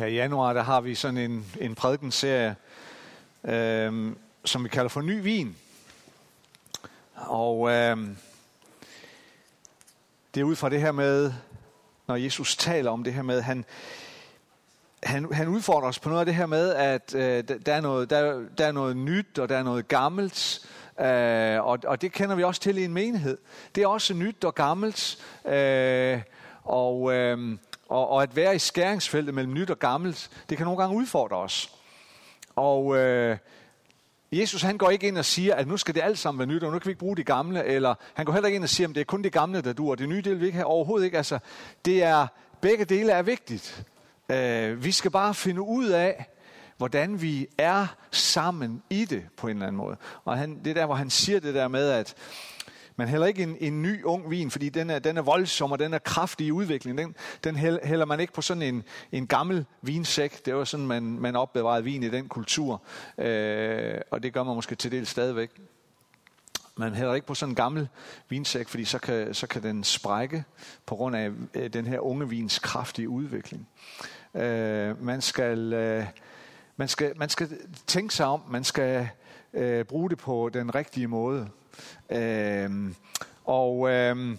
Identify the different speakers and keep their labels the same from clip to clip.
Speaker 1: Her i januar, der har vi sådan en, en prædikenserie, øh, som vi kalder for Ny Vin. Og øh, det er ud fra det her med, når Jesus taler om det her med, han, han, han udfordrer os på noget af det her med, at øh, der, er noget, der, der er noget nyt, og der er noget gammelt, øh, og, og det kender vi også til i en menighed. Det er også nyt og gammelt, øh, og, øh, og, og at være i skæringsfeltet mellem nyt og gammelt, det kan nogle gange udfordre os. Og øh, Jesus han går ikke ind og siger, at nu skal det alt sammen være nyt, og nu kan vi ikke bruge det gamle, eller han går heller ikke ind og siger, at det er kun det gamle, der dur, og det nye det vi ikke have overhovedet ikke. Altså, det er, begge dele er vigtigt. Øh, vi skal bare finde ud af, hvordan vi er sammen i det på en eller anden måde. Og han, det er der, hvor han siger det der med, at man hælder ikke en, en ny ung vin, fordi den er, den er voldsom, og den er kraftig i udviklingen. Den, den hælder man ikke på sådan en, en gammel vinsæk. Det var sådan, man, man opbevarede vin i den kultur. Øh, og det gør man måske til del stadigvæk. Man hælder ikke på sådan en gammel vinsæk, fordi så kan, så kan den sprække på grund af øh, den her unge vins kraftige udvikling. Øh, man, skal, øh, man, skal, man skal tænke sig om, man skal øh, bruge det på den rigtige måde. Øh, og øh,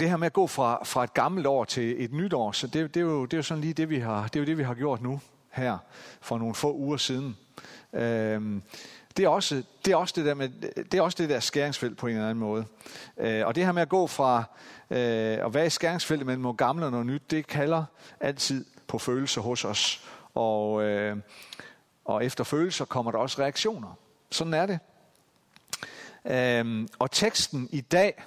Speaker 1: det her med at gå fra, fra et gammelt år til et nyt år, så det, det, er jo, det er jo sådan lige det, vi har, det er jo det, vi har gjort nu her for nogle få uger siden. Øh, det er også det, er også det, der, med, det er også det der skæringsfelt på en eller anden måde. Øh, og det her med at gå fra øh, at være i skæringsfeltet mellem noget gammelt og noget nyt, det kalder altid på følelser hos os. Og, øh, og efter følelser kommer der også reaktioner. Sådan er det. Øh, og teksten i dag,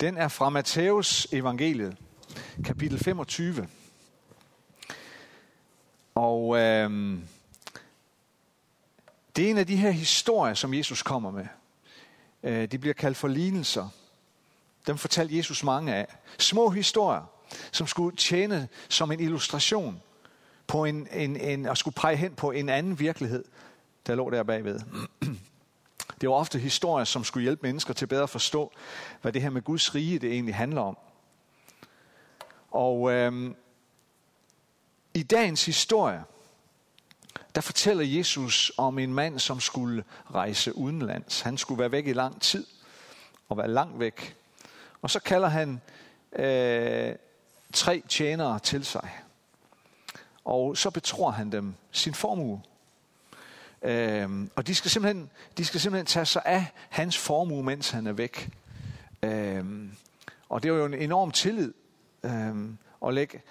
Speaker 1: den er fra Matthæus evangeliet, kapitel 25. Og øh, det er en af de her historier, som Jesus kommer med. Øh, de bliver kaldt for lignelser. Dem fortalte Jesus mange af. Små historier, som skulle tjene som en illustration på en, en, en, og skulle pege hen på en anden virkelighed, der lå der bagved. Det var ofte historier, som skulle hjælpe mennesker til bedre at forstå, hvad det her med Guds rige det egentlig handler om. Og øh, i dagens historie, der fortæller Jesus om en mand, som skulle rejse udenlands. Han skulle være væk i lang tid og være langt væk. Og så kalder han øh, tre tjenere til sig. Og så betror han dem sin formue. Øhm, og de skal, simpelthen, de skal simpelthen tage sig af hans formue, mens han er væk. Øhm, og det var jo en enorm tillid øhm, at lægge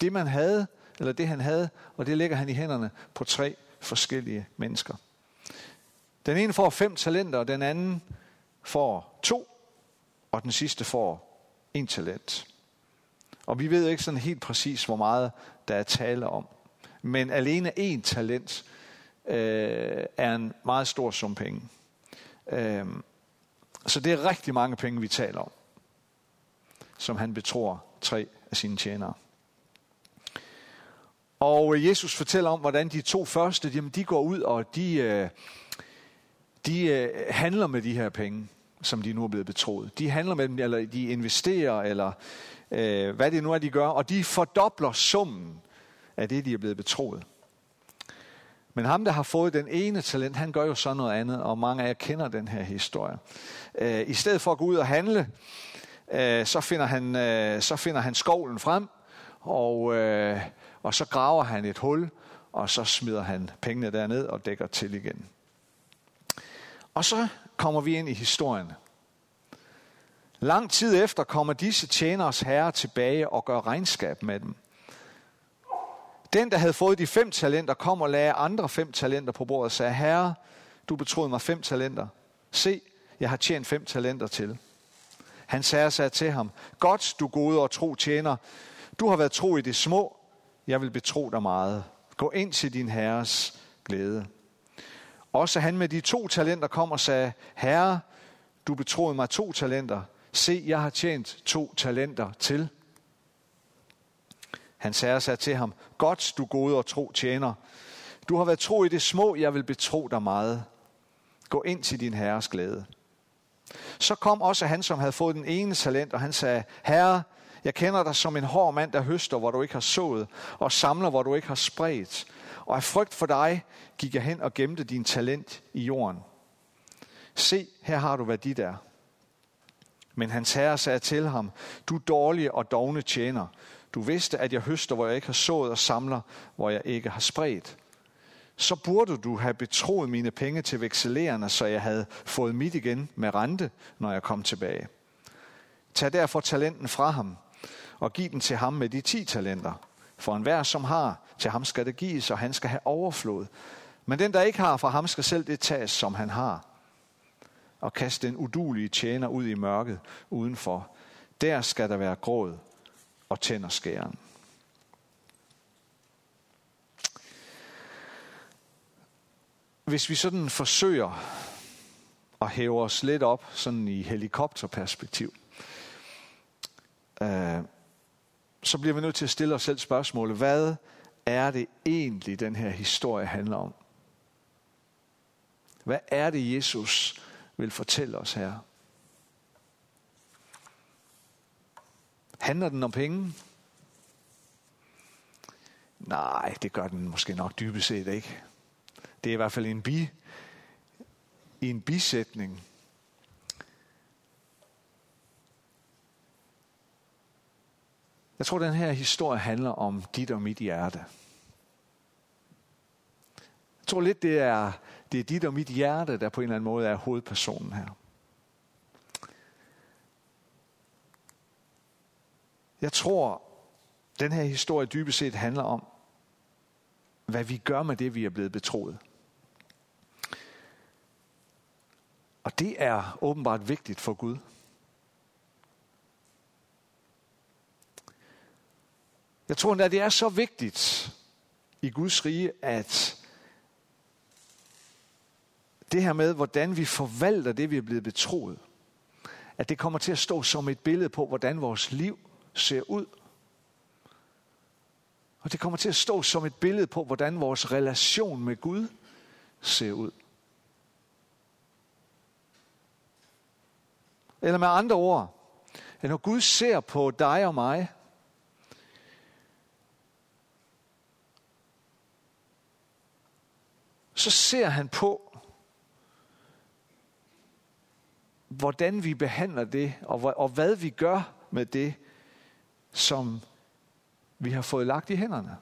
Speaker 1: det, man havde eller det han havde, og det lægger han i hænderne på tre forskellige mennesker. Den ene får fem talenter, den anden får to, og den sidste får en talent. Og vi ved ikke sådan helt præcis, hvor meget der er tale om. Men alene én talent øh, er en meget stor sum penge. Øh, så det er rigtig mange penge, vi taler om, som han betror tre af sine tjenere. Og Jesus fortæller om, hvordan de to første, jamen de går ud og de, øh, de øh, handler med de her penge, som de nu er blevet betroet. De handler med dem, eller de investerer, eller øh, hvad det nu er, de gør, og de fordobler summen af det, de er blevet betroet. Men ham, der har fået den ene talent, han gør jo så noget andet, og mange af jer kender den her historie. Øh, I stedet for at gå ud og handle, øh, så finder han, øh, så finder han skovlen frem, og og så graver han et hul, og så smider han pengene derned og dækker til igen. Og så kommer vi ind i historien. Lang tid efter kommer disse tjeners herre tilbage og gør regnskab med dem. Den, der havde fået de fem talenter, kom og lagde andre fem talenter på bordet og sagde, Herre, du betroede mig fem talenter. Se, jeg har tjent fem talenter til. Han sagde sig til ham, godt du gode og tro tjener, du har været tro i det små, jeg vil betro dig meget. Gå ind til din herres glæde. Også han med de to talenter kom og sagde, Herre, du betroede mig to talenter. Se, jeg har tjent to talenter til. Han sagde sig til ham, godt du gode og tro tjener. Du har været tro i det små, jeg vil betro dig meget. Gå ind til din herres glæde. Så kom også han, som havde fået den ene talent, og han sagde, Herre, Jeg kender dig som en hård mand, der høster, hvor du ikke har sået, og samler, hvor du ikke har spredt. Og af frygt for dig gik jeg hen og gemte din talent i jorden. Se, her har du, hvad dit er. Men hans herre sagde til ham, du dårlige og dogne tjener. Du vidste, at jeg høster, hvor jeg ikke har sået, og samler, hvor jeg ikke har spredt. Så burde du have betroet mine penge til vekselererne, så jeg havde fået mit igen med rente, når jeg kom tilbage. Tag derfor talenten fra ham, og giv den til ham med de ti talenter. For enhver, som har, til ham skal det gives, og han skal have overflod. Men den, der ikke har, fra ham skal selv det tages, som han har. Og kaste den udulige tjener ud i mørket udenfor. Der skal der være gråd og tænder skæren. Hvis vi sådan forsøger at hæve os lidt op sådan i helikopterperspektiv, øh, så bliver vi nødt til at stille os selv spørgsmålet, hvad er det egentlig, den her historie handler om? Hvad er det, Jesus vil fortælle os her? Handler den om penge? Nej, det gør den måske nok dybest set ikke. Det er i hvert fald en bi, i en bisætning. Jeg tror, den her historie handler om dit og mit hjerte. Jeg tror lidt, det er, det er dit og mit hjerte, der på en eller anden måde er hovedpersonen her. Jeg tror, den her historie dybest set handler om, hvad vi gør med det, vi er blevet betroet. Og det er åbenbart vigtigt for Gud. Jeg tror endda, det er så vigtigt i Guds rige, at det her med, hvordan vi forvalter det, vi er blevet betroet, at det kommer til at stå som et billede på, hvordan vores liv ser ud. Og det kommer til at stå som et billede på, hvordan vores relation med Gud ser ud. Eller med andre ord, at når Gud ser på dig og mig, så ser han på, hvordan vi behandler det, og, og hvad vi gør med det, som vi har fået lagt i hænderne.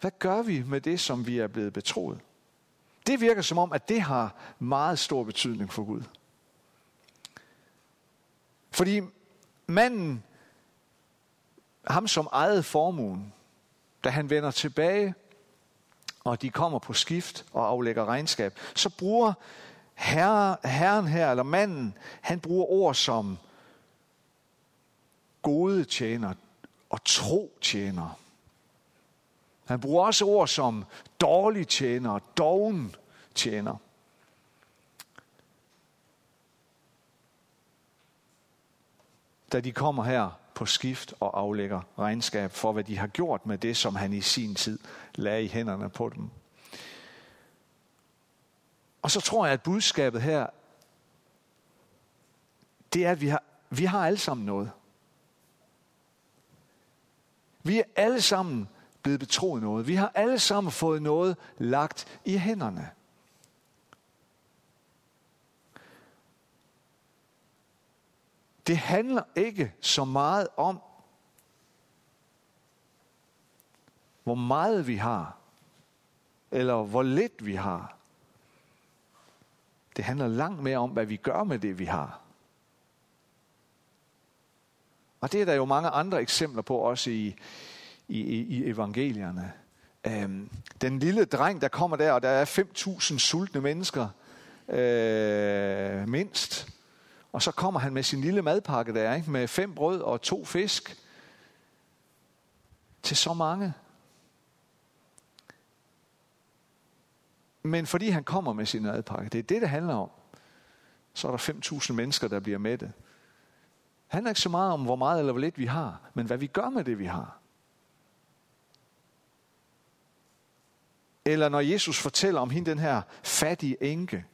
Speaker 1: Hvad gør vi med det, som vi er blevet betroet? Det virker som om, at det har meget stor betydning for Gud. Fordi manden, ham som ejede formuen, da han vender tilbage, og de kommer på skift og aflægger regnskab, så bruger herre, herren her, eller manden, han bruger ord som gode tjener og tro tjener. Han bruger også ord som dårlig tjener og doven tjener. Da de kommer her på skift og aflægger regnskab for, hvad de har gjort med det, som han i sin tid lagde i hænderne på dem. Og så tror jeg, at budskabet her, det er, at vi har, vi har alle sammen noget. Vi er alle sammen blevet betroet noget. Vi har alle sammen fået noget lagt i hænderne. Det handler ikke så meget om, hvor meget vi har, eller hvor lidt vi har. Det handler langt mere om, hvad vi gør med det, vi har. Og det er der jo mange andre eksempler på, også i, i, i evangelierne. Øhm, den lille dreng, der kommer der, og der er 5.000 sultne mennesker, øh, mindst. Og så kommer han med sin lille madpakke der, ikke? med fem brød og to fisk. Til så mange. Men fordi han kommer med sin madpakke, det er det, det handler om, så er der 5.000 mennesker, der bliver mættet. Det handler ikke så meget om, hvor meget eller hvor lidt vi har, men hvad vi gør med det, vi har. Eller når Jesus fortæller om hende, den her fattige enke,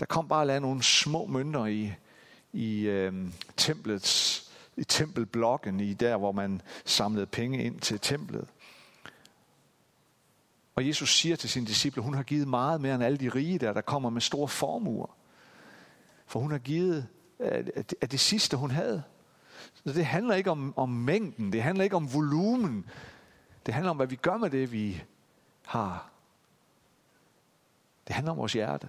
Speaker 1: der kom bare at lade nogle små mønter i, i øh, templets i tempelblokken, i der, hvor man samlede penge ind til templet. Og Jesus siger til sine disciple, hun har givet meget mere end alle de rige der, der kommer med store formuer. For hun har givet øh, af det sidste, hun havde. Så det handler ikke om, om mængden, det handler ikke om volumen. Det handler om, hvad vi gør med det, vi har. Det handler om vores hjerte.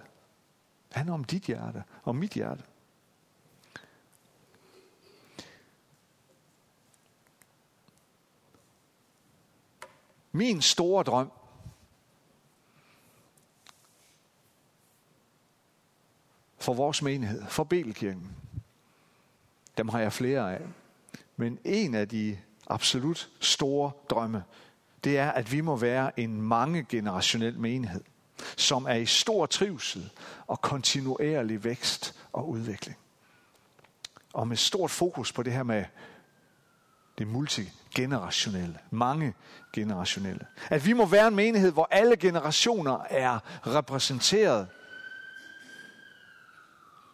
Speaker 1: Det handler om dit hjerte, om mit hjerte. Min store drøm for vores menighed, for Belkirken, dem har jeg flere af. Men en af de absolut store drømme, det er, at vi må være en mange generationel menighed, som er i stor trivsel og kontinuerlig vækst og udvikling. Og med stort fokus på det her med det multigenerationelle, mange generationelle. At vi må være en menighed, hvor alle generationer er repræsenteret.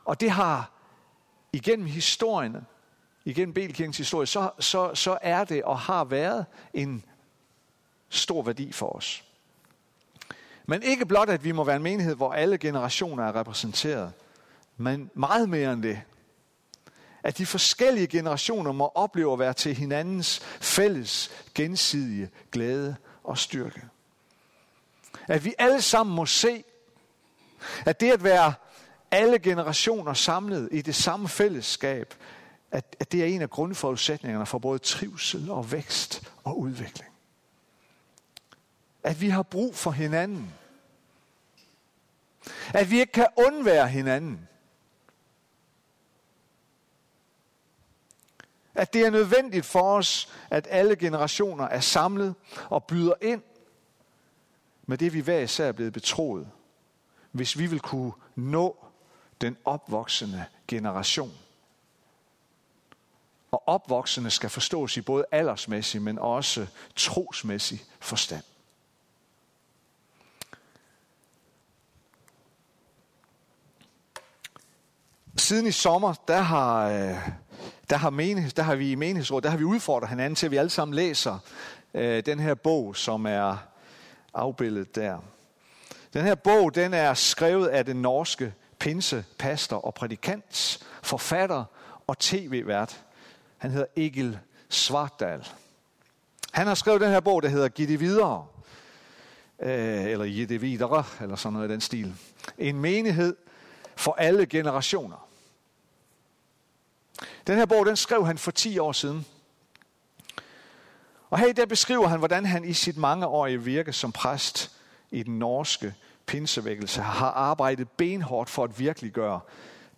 Speaker 1: Og det har igennem historien, igennem Belkirkens historie, så, så, så er det og har været en stor værdi for os. Men ikke blot, at vi må være en menighed, hvor alle generationer er repræsenteret, men meget mere end det. At de forskellige generationer må opleve at være til hinandens fælles, gensidige glæde og styrke. At vi alle sammen må se, at det at være alle generationer samlet i det samme fællesskab, at, at det er en af grundforudsætningerne for både trivsel og vækst og udvikling. At vi har brug for hinanden. At vi ikke kan undvære hinanden. At det er nødvendigt for os, at alle generationer er samlet og byder ind med det, vi hver især er blevet betroet, hvis vi vil kunne nå den opvoksende generation. Og opvoksende skal forstås i både aldersmæssig, men også trosmæssig forstand. Siden i sommer, der har, øh, der har, menighed, der har vi i menighedsrådet, der har vi udfordret hinanden til, at vi alle sammen læser øh, den her bog, som er afbildet der. Den her bog, den er skrevet af den norske pinse, pastor og prædikant, forfatter og tv-vært. Han hedder Egil Svartdal. Han har skrevet den her bog, der hedder Giv det videre. Øh, eller Giv det videre, eller sådan noget i den stil. En menighed for alle generationer. Den her bog, den skrev han for 10 år siden. Og her der beskriver han, hvordan han i sit mangeårige virke som præst i den norske pinsevækkelse har arbejdet benhårdt for at virkeliggøre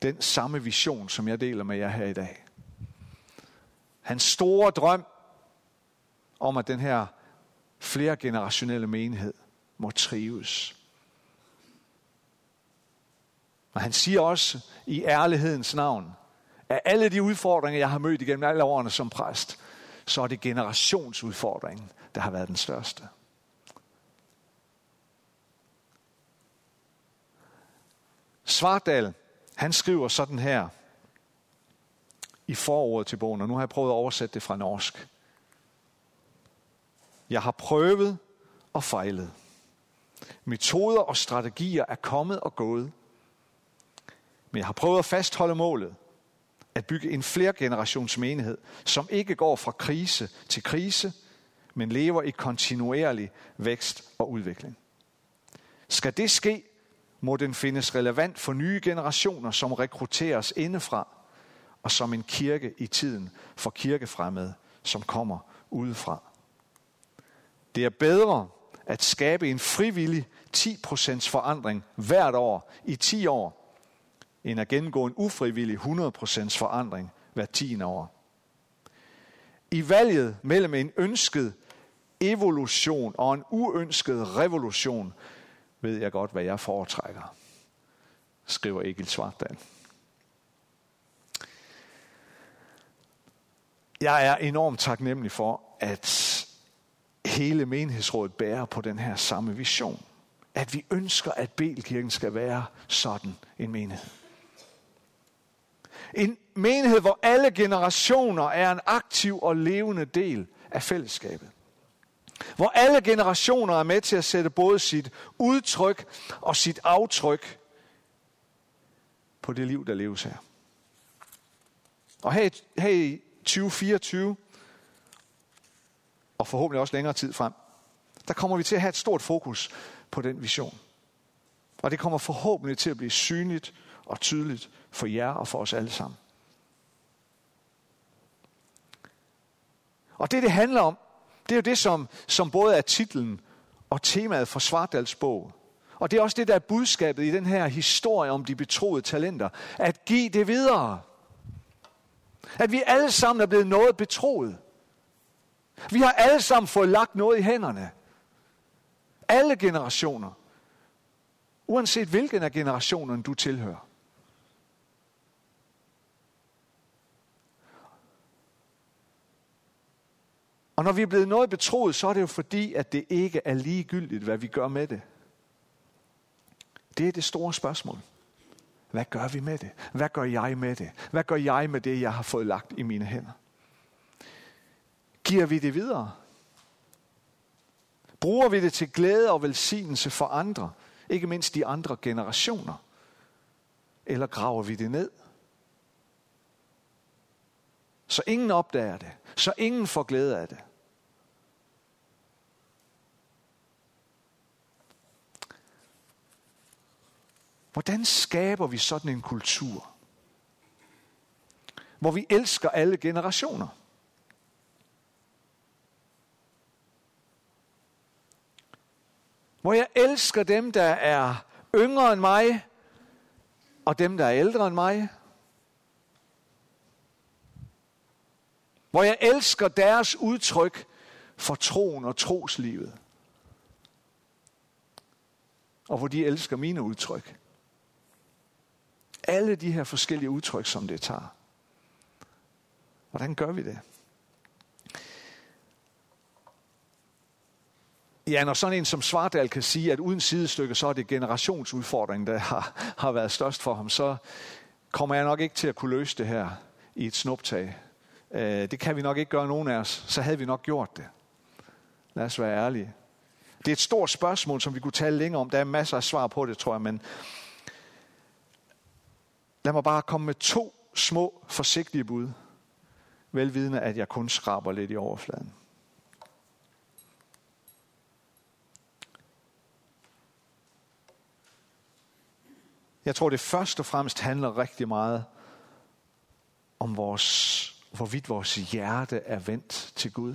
Speaker 1: den samme vision, som jeg deler med jer her i dag. Hans store drøm om, at den her flere generationelle menighed må trives. Og han siger også i ærlighedens navn, at alle de udfordringer, jeg har mødt igennem alle årene som præst, så er det generationsudfordringen, der har været den største. Svartdal, han skriver sådan her i forordet til bogen, og nu har jeg prøvet at oversætte det fra norsk. Jeg har prøvet og fejlet. Metoder og strategier er kommet og gået. Men jeg har prøvet at fastholde målet. At bygge en flergenerations menighed, som ikke går fra krise til krise, men lever i kontinuerlig vækst og udvikling. Skal det ske, må den findes relevant for nye generationer, som rekrutteres indefra, og som en kirke i tiden for kirkefremmede, som kommer udefra. Det er bedre at skabe en frivillig 10% forandring hvert år i 10 år, end at gennemgå en ufrivillig 100% forandring hver 10 år. I valget mellem en ønsket evolution og en uønsket revolution ved jeg godt, hvad jeg foretrækker, skriver Egil Svartdal. Jeg er enormt taknemmelig for, at hele menighedsrådet bærer på den her samme vision. At vi ønsker, at Belkirken skal være sådan en menighed. En menighed, hvor alle generationer er en aktiv og levende del af fællesskabet. Hvor alle generationer er med til at sætte både sit udtryk og sit aftryk på det liv, der leves her. Og her, her i 2024, og forhåbentlig også længere tid frem, der kommer vi til at have et stort fokus på den vision. Og det kommer forhåbentlig til at blive synligt og tydeligt for jer og for os alle sammen. Og det, det handler om, det er jo det, som, som både er titlen og temaet for Svartals bog. Og det er også det, der er budskabet i den her historie om de betroede talenter. At give det videre. At vi alle sammen er blevet noget betroet. Vi har alle sammen fået lagt noget i hænderne. Alle generationer. Uanset hvilken af generationerne du tilhører. Og når vi er blevet noget betroet, så er det jo fordi, at det ikke er ligegyldigt, hvad vi gør med det. Det er det store spørgsmål. Hvad gør vi med det? Hvad gør jeg med det? Hvad gør jeg med det, jeg har fået lagt i mine hænder? Giver vi det videre? Bruger vi det til glæde og velsignelse for andre? Ikke mindst de andre generationer? Eller graver vi det ned? Så ingen opdager det. Så ingen får glæde af det. Hvordan skaber vi sådan en kultur, hvor vi elsker alle generationer? Hvor jeg elsker dem, der er yngre end mig, og dem, der er ældre end mig. Hvor jeg elsker deres udtryk for troen og troslivet. Og hvor de elsker mine udtryk. Alle de her forskellige udtryk, som det tager. Hvordan gør vi det? Ja, når sådan en som Svardal kan sige, at uden sidestykke, så er det generationsudfordringen, der har, har været størst for ham, så kommer jeg nok ikke til at kunne løse det her i et snuptag. Øh, det kan vi nok ikke gøre nogen af os, så havde vi nok gjort det. Lad os være ærlige. Det er et stort spørgsmål, som vi kunne tale længere om. Der er masser af svar på det, tror jeg, men Lad mig bare komme med to små, forsigtige bud, velvidende at jeg kun skraber lidt i overfladen. Jeg tror, det først og fremmest handler rigtig meget om vores, hvorvidt vores hjerte er vendt til Gud.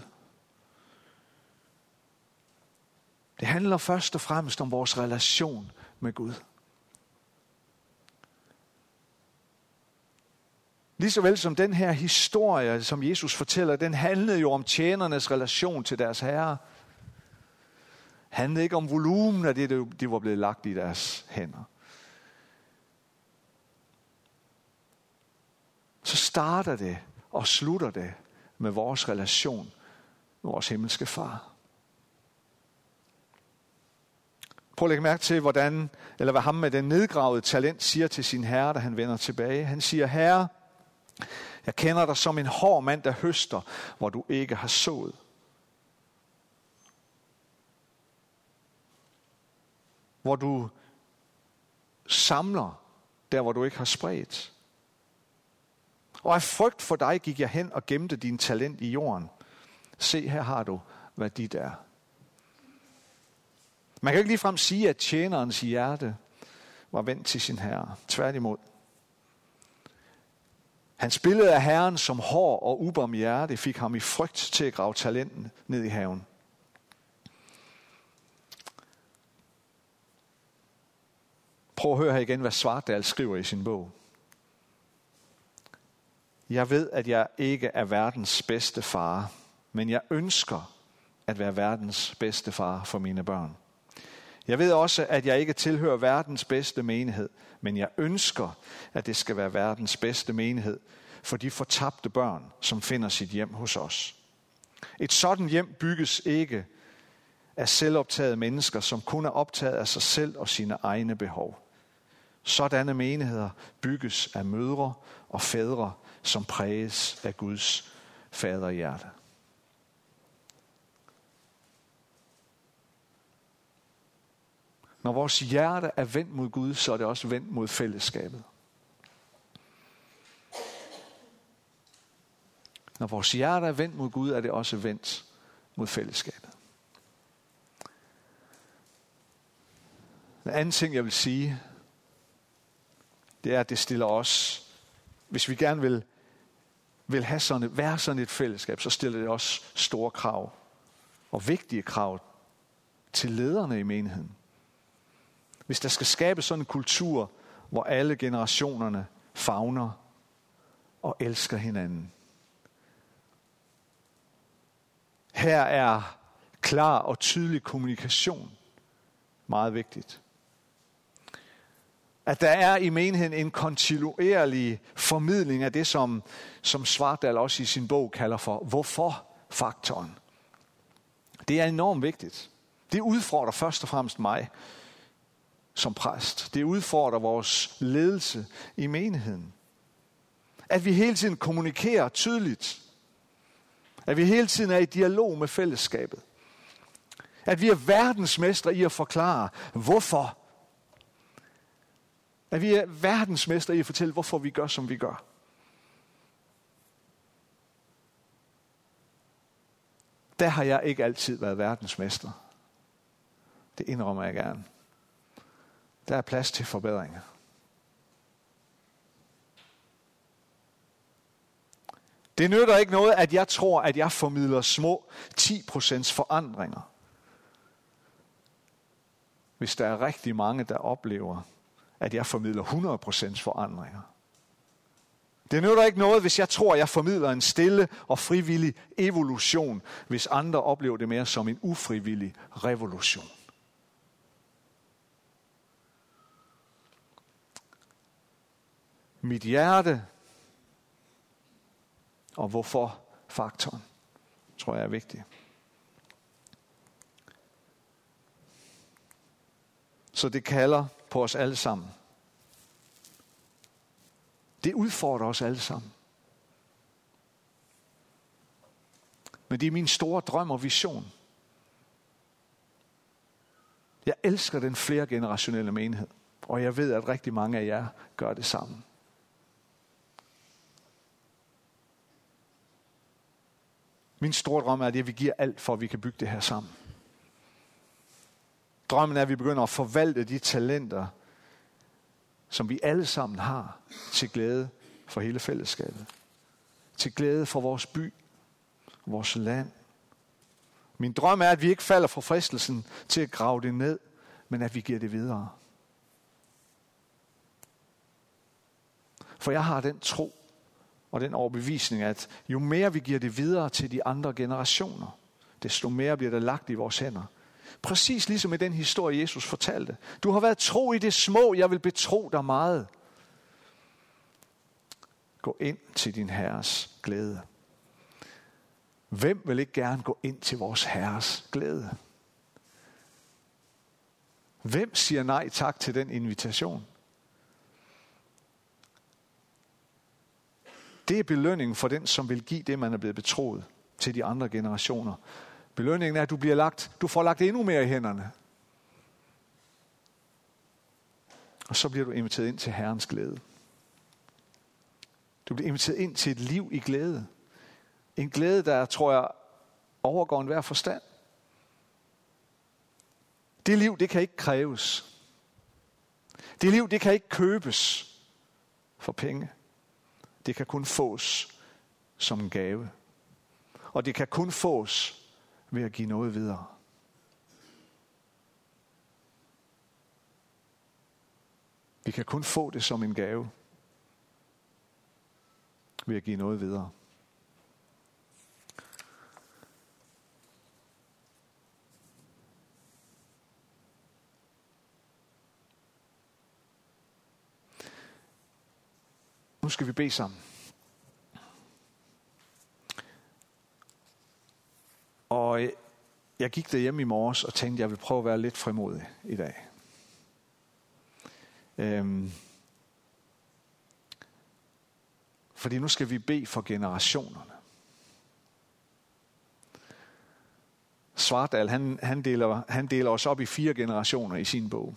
Speaker 1: Det handler først og fremmest om vores relation med Gud. Lige så vel som den her historie, som Jesus fortæller, den handlede jo om tjenernes relation til deres herre. Handlede ikke om volumen af det, de var blevet lagt i deres hænder. Så starter det og slutter det med vores relation med vores himmelske far. Prøv at lægge mærke til, hvordan, eller hvad ham med den nedgravede talent siger til sin herre, da han vender tilbage. Han siger, herre, jeg kender dig som en hård mand, der høster, hvor du ikke har sået. Hvor du samler der, hvor du ikke har spredt. Og af frygt for dig gik jeg hen og gemte din talent i jorden. Se, her har du, hvad dit er. Man kan ikke ligefrem sige, at tjenerens hjerte var vendt til sin herre. Tværtimod. Hans billede af Herren som hård og ubarmhjertig fik ham i frygt til at grave talenten ned i haven. Prøv at høre her igen, hvad Svartdal skriver i sin bog. Jeg ved, at jeg ikke er verdens bedste far, men jeg ønsker at være verdens bedste far for mine børn. Jeg ved også, at jeg ikke tilhører verdens bedste menighed, men jeg ønsker, at det skal være verdens bedste menighed for de fortabte børn, som finder sit hjem hos os. Et sådan hjem bygges ikke af selvoptagede mennesker, som kun er optaget af sig selv og sine egne behov, Sådanne menigheder bygges af mødre og fædre, som præges af Guds faderhjerte. Når vores hjerte er vendt mod Gud, så er det også vendt mod fællesskabet. Når vores hjerte er vendt mod Gud, er det også vendt mod fællesskabet. Den anden ting, jeg vil sige, det er, at det stiller os, hvis vi gerne vil, vil have sådan et, være sådan et fællesskab, så stiller det også store krav og vigtige krav til lederne i menigheden. Hvis der skal skabes sådan en kultur, hvor alle generationerne fagner og elsker hinanden. Her er klar og tydelig kommunikation meget vigtigt. At der er i menigheden en kontinuerlig formidling af det, som, som Svartdal også i sin bog kalder for hvorfor-faktoren. Det er enormt vigtigt. Det udfordrer først og fremmest mig som præst. Det udfordrer vores ledelse i menigheden. At vi hele tiden kommunikerer tydeligt. At vi hele tiden er i dialog med fællesskabet. At vi er verdensmestre i at forklare, hvorfor. At vi er verdensmestre i at fortælle, hvorfor vi gør, som vi gør. Der har jeg ikke altid været verdensmester. Det indrømmer jeg gerne. Der er plads til forbedringer. Det nytter ikke noget, at jeg tror, at jeg formidler små 10% forandringer. Hvis der er rigtig mange, der oplever, at jeg formidler 100% forandringer. Det nytter ikke noget, hvis jeg tror, at jeg formidler en stille og frivillig evolution, hvis andre oplever det mere som en ufrivillig revolution. Mit hjerte, og hvorfor faktoren, tror jeg er vigtig. Så det kalder på os alle sammen. Det udfordrer os alle sammen. Men det er min store drøm og vision. Jeg elsker den flergenerationelle menighed, og jeg ved, at rigtig mange af jer gør det sammen. Min store drøm er, at vi giver alt for, at vi kan bygge det her sammen. Drømmen er, at vi begynder at forvalte de talenter, som vi alle sammen har, til glæde for hele fællesskabet. Til glæde for vores by, vores land. Min drøm er, at vi ikke falder for fristelsen til at grave det ned, men at vi giver det videre. For jeg har den tro, og den overbevisning, at jo mere vi giver det videre til de andre generationer, desto mere bliver det lagt i vores hænder. Præcis ligesom i den historie, Jesus fortalte. Du har været tro i det små, jeg vil betro dig meget. Gå ind til din herres glæde. Hvem vil ikke gerne gå ind til vores herres glæde? Hvem siger nej tak til den invitation? Det er belønningen for den, som vil give det, man er blevet betroet til de andre generationer. Belønningen er, at du, bliver lagt, du får lagt endnu mere i hænderne. Og så bliver du inviteret ind til Herrens glæde. Du bliver inviteret ind til et liv i glæde. En glæde, der, tror jeg, overgår enhver forstand. Det liv, det kan ikke kræves. Det liv, det kan ikke købes for penge. Det kan kun fås som en gave. Og det kan kun fås ved at give noget videre. Vi kan kun få det som en gave ved at give noget videre. Nu skal vi bede sammen. Og øh, jeg gik derhjemme i morges og tænkte, at jeg vil prøve at være lidt frimodig i dag. Øhm, fordi nu skal vi bede for generationerne. Svartdal, han, han, deler, han deler os op i fire generationer i sin bog.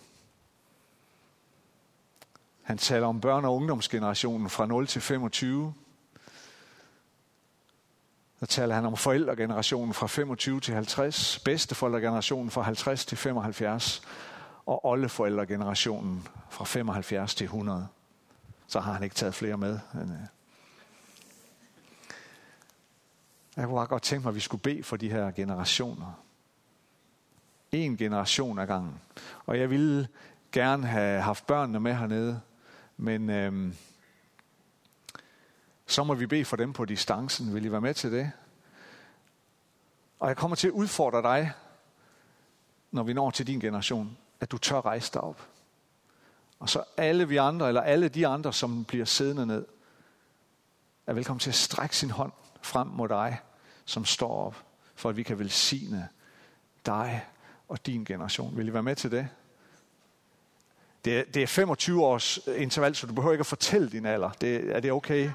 Speaker 1: Han taler om børne- og ungdomsgenerationen fra 0 til 25. Så taler han om forældregenerationen fra 25 til 50, bedsteforældregenerationen fra 50 til 75, og oldeforældregenerationen fra 75 til 100. Så har han ikke taget flere med. Øh. Jeg kunne bare godt tænke mig, at vi skulle bede for de her generationer. En generation ad gangen. Og jeg ville gerne have haft børnene med hernede, men øhm, så må vi bede for dem på distancen. Vil I være med til det? Og jeg kommer til at udfordre dig, når vi når til din generation, at du tør rejse dig op. Og så alle vi andre, eller alle de andre, som bliver siddende ned, er velkommen til at strække sin hånd frem mod dig, som står op, for at vi kan velsigne dig og din generation. Vil I være med til det? Det er, det er 25 års øh, interval, så du behøver ikke at fortælle din alder. Det, er det okay?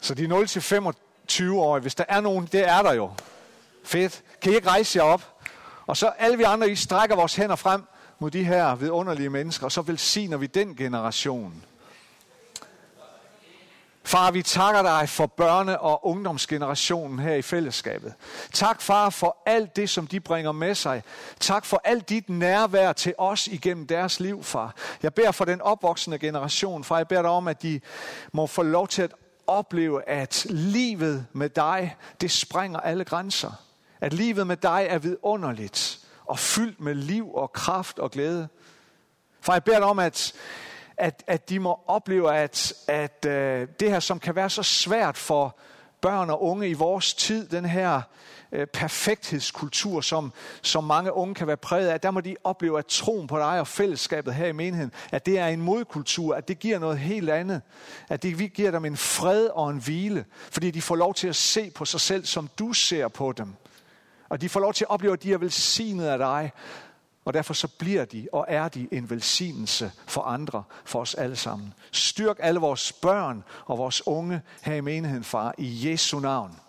Speaker 1: Så de 0 til 25 år, hvis der er nogen, det er der jo. Fedt. Kan I ikke rejse jer op? Og så alle vi andre, I strækker vores hænder frem mod de her vidunderlige mennesker, og så velsigner vi den generation. Far, vi takker dig for børne- og ungdomsgenerationen her i fællesskabet. Tak, far, for alt det, som de bringer med sig. Tak for alt dit nærvær til os igennem deres liv, far. Jeg beder for den opvoksende generation, far. Jeg beder dig om, at de må få lov til at opleve, at livet med dig, det sprænger alle grænser. At livet med dig er vidunderligt og fyldt med liv og kraft og glæde. For jeg beder dig om, at at, at de må opleve, at, at øh, det her, som kan være så svært for børn og unge i vores tid, den her øh, perfekthedskultur, som, som mange unge kan være præget af, der må de opleve, at troen på dig og fællesskabet her i menigheden, at det er en modkultur, at det giver noget helt andet. At det vi giver dem en fred og en hvile, fordi de får lov til at se på sig selv, som du ser på dem. Og de får lov til at opleve, at de er velsignet af dig, og derfor så bliver de og er de en velsignelse for andre, for os alle sammen. Styrk alle vores børn og vores unge her i menigheden, far, i Jesu navn.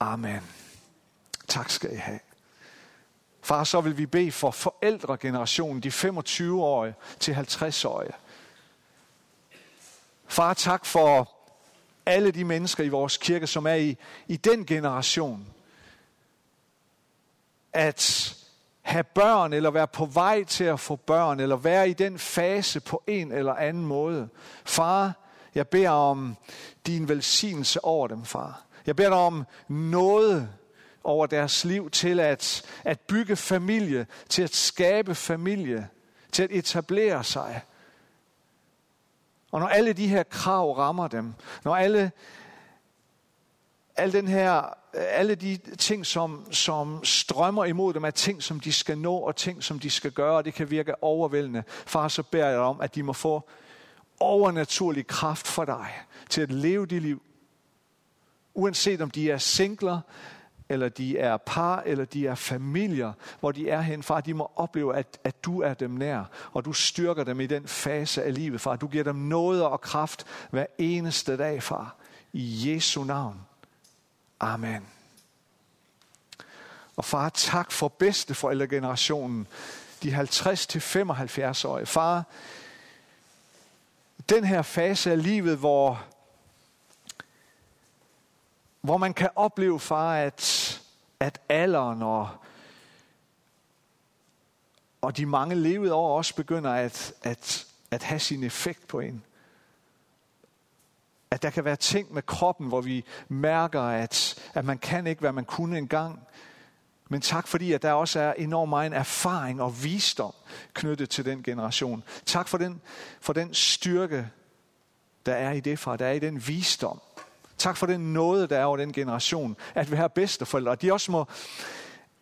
Speaker 1: Amen. Tak skal I have. Far, så vil vi bede for forældregenerationen, de 25-årige til 50-årige. Far, tak for alle de mennesker i vores kirke, som er i, i den generation, at have børn, eller være på vej til at få børn, eller være i den fase på en eller anden måde. Far, jeg beder om din velsignelse over dem, far. Jeg beder dig om noget over deres liv til at, at bygge familie, til at skabe familie, til at etablere sig. Og når alle de her krav rammer dem, når alle, al den her alle de ting, som, som strømmer imod dem, er ting, som de skal nå, og ting, som de skal gøre, og det kan virke overvældende. Far, så beder jeg om, at de må få overnaturlig kraft for dig, til at leve dit liv. Uanset om de er singler, eller de er par, eller de er familier, hvor de er hen, far, de må opleve, at, at du er dem nær, og du styrker dem i den fase af livet, far. Du giver dem noget og kraft hver eneste dag, far. I Jesu navn. Amen. Og far, tak for bedsteforældregenerationen, de 50-75-årige. Far, den her fase af livet, hvor, hvor man kan opleve, far, at, at alderen og, og de mange levede år også begynder at, at, at have sin effekt på en. At der kan være ting med kroppen, hvor vi mærker, at, at man kan ikke, hvad man kunne engang. Men tak fordi, at der også er enormt meget erfaring og visdom knyttet til den generation. Tak for den, for den styrke, der er i det, far. Der er i den visdom. Tak for den nåde, der er over den generation. At vi har bedsteforældre. Og de også må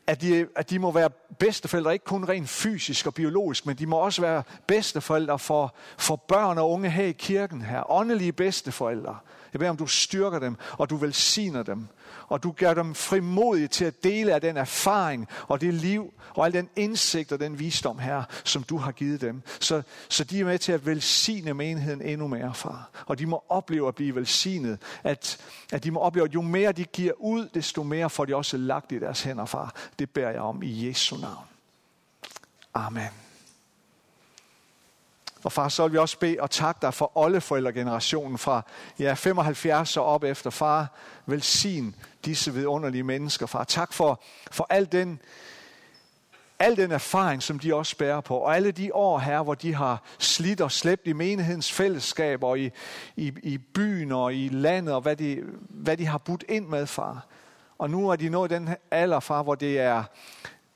Speaker 1: at de, at de må være bedsteforældre, ikke kun rent fysisk og biologisk, men de må også være bedsteforældre for, for børn og unge her i kirken her. Åndelige bedsteforældre. Jeg beder om, du styrker dem, og du velsigner dem. Og du gør dem frimodige til at dele af den erfaring og det liv og al den indsigt og den visdom her, som du har givet dem. Så, så de er med til at velsigne menigheden endnu mere, far. Og de må opleve at blive velsignet. At, at de må opleve, at jo mere de giver ud, desto mere får de også lagt i deres hænder, far. Det bærer jeg om i Jesu navn. Amen. Og far, så vil vi også bede og takke dig for oldeforældregenerationen fra ja, 75 og op efter. Far, velsign disse vidunderlige mennesker, far. Tak for, for al den, al den erfaring, som de også bærer på, og alle de år her, hvor de har slidt og slæbt i menighedens fællesskab, og i, i, i byen og i landet, og hvad de, hvad de har budt ind med, far. Og nu er de nået den alder, far, hvor det er,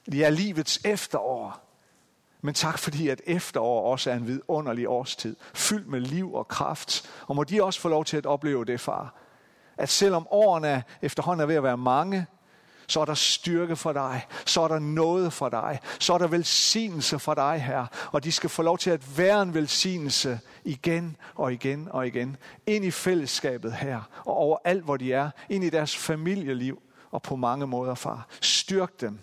Speaker 1: det er livets efterår. Men tak fordi, at efterår også er en vidunderlig årstid, fyldt med liv og kraft. Og må de også få lov til at opleve det, far. At selvom årene efterhånden er ved at være mange, så er der styrke for dig, så er der noget for dig, så er der velsignelse for dig her, og de skal få lov til at være en velsignelse igen og igen og igen, ind i fællesskabet her, og overalt hvor de er, ind i deres familieliv, og på mange måder, far. Styrk dem,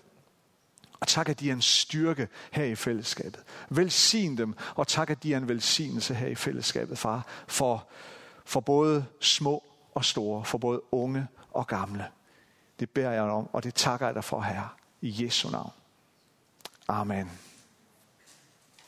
Speaker 1: og tak, at de er en styrke her i fællesskabet. Velsign dem, og tak, at de er en velsignelse her i fællesskabet, far, for, for både små og store, for både unge og gamle. Det beder jeg om, og det takker jeg dig for, Herre, i Jesu navn. Amen.